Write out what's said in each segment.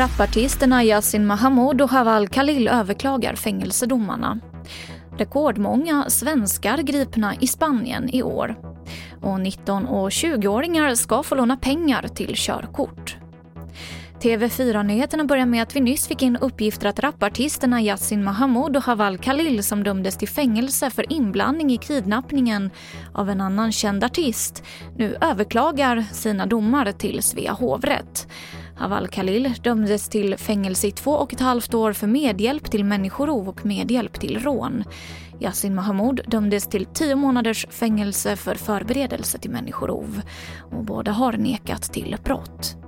Rapartisterna Yasin Mahamoud och Haval Khalil överklagar fängelsedomarna. Rekordmånga svenskar gripna i Spanien i år. Och 19 och 20-åringar ska få låna pengar till körkort. TV4-nyheterna börjar med att vi nyss fick in uppgifter att rapartisterna Yasin Mahamoud och Haval Khalil som dömdes till fängelse för inblandning i kidnappningen av en annan känd artist nu överklagar sina domar till Svea hovrätt. Haval Khalil dömdes till fängelse i två och ett halvt år för medhjälp till människorov och medhjälp till rån. Yasin Mahamoud dömdes till tio månaders fängelse för förberedelse till människorov. Och båda har nekat till brott.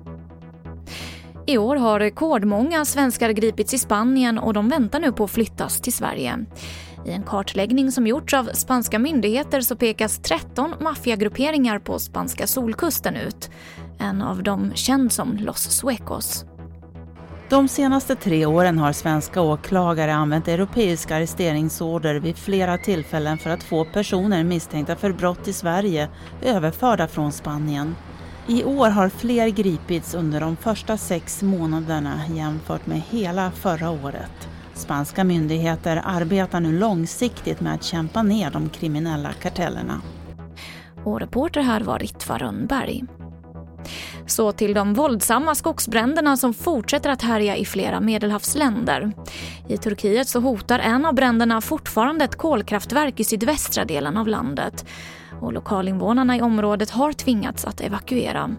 I år har rekordmånga svenskar gripits i Spanien och de väntar nu på att flyttas till Sverige. I en kartläggning som gjorts av spanska myndigheter så pekas 13 maffiagrupperingar på spanska solkusten ut. En av dem känd som Los Suecos. De senaste tre åren har svenska åklagare använt europeiska arresteringsorder vid flera tillfällen för att få personer misstänkta för brott i Sverige överförda från Spanien. I år har fler gripits under de första sex månaderna jämfört med hela förra året. Spanska myndigheter arbetar nu långsiktigt med att kämpa ner de kriminella kartellerna. Och reporter här var Ritva Rönnberg. Så till de våldsamma skogsbränderna som fortsätter att härja i flera medelhavsländer. I Turkiet så hotar en av bränderna fortfarande ett kolkraftverk i sydvästra delen av landet och lokalinvånarna i området har tvingats att evakuera.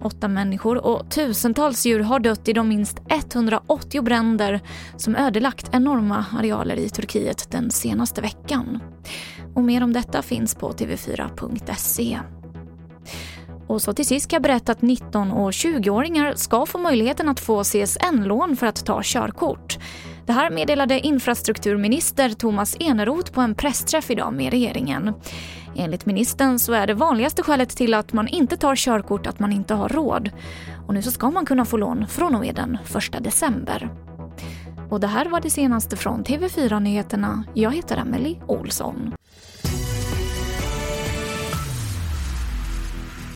Åtta människor och tusentals djur har dött i de minst 180 bränder som ödelagt enorma arealer i Turkiet den senaste veckan. Och mer om detta finns på tv4.se. Och så till sist kan jag berätta att 19 och 20-åringar ska få möjligheten att få CSN-lån för att ta körkort. Det här meddelade infrastrukturminister Thomas Eneroth på en pressträff idag med regeringen. Enligt ministern så är det vanligaste skälet till att man inte tar körkort att man inte har råd. Och nu så ska man kunna få lån från och med den 1 december. Och det här var det senaste från TV4 Nyheterna. Jag heter Emily Olsson.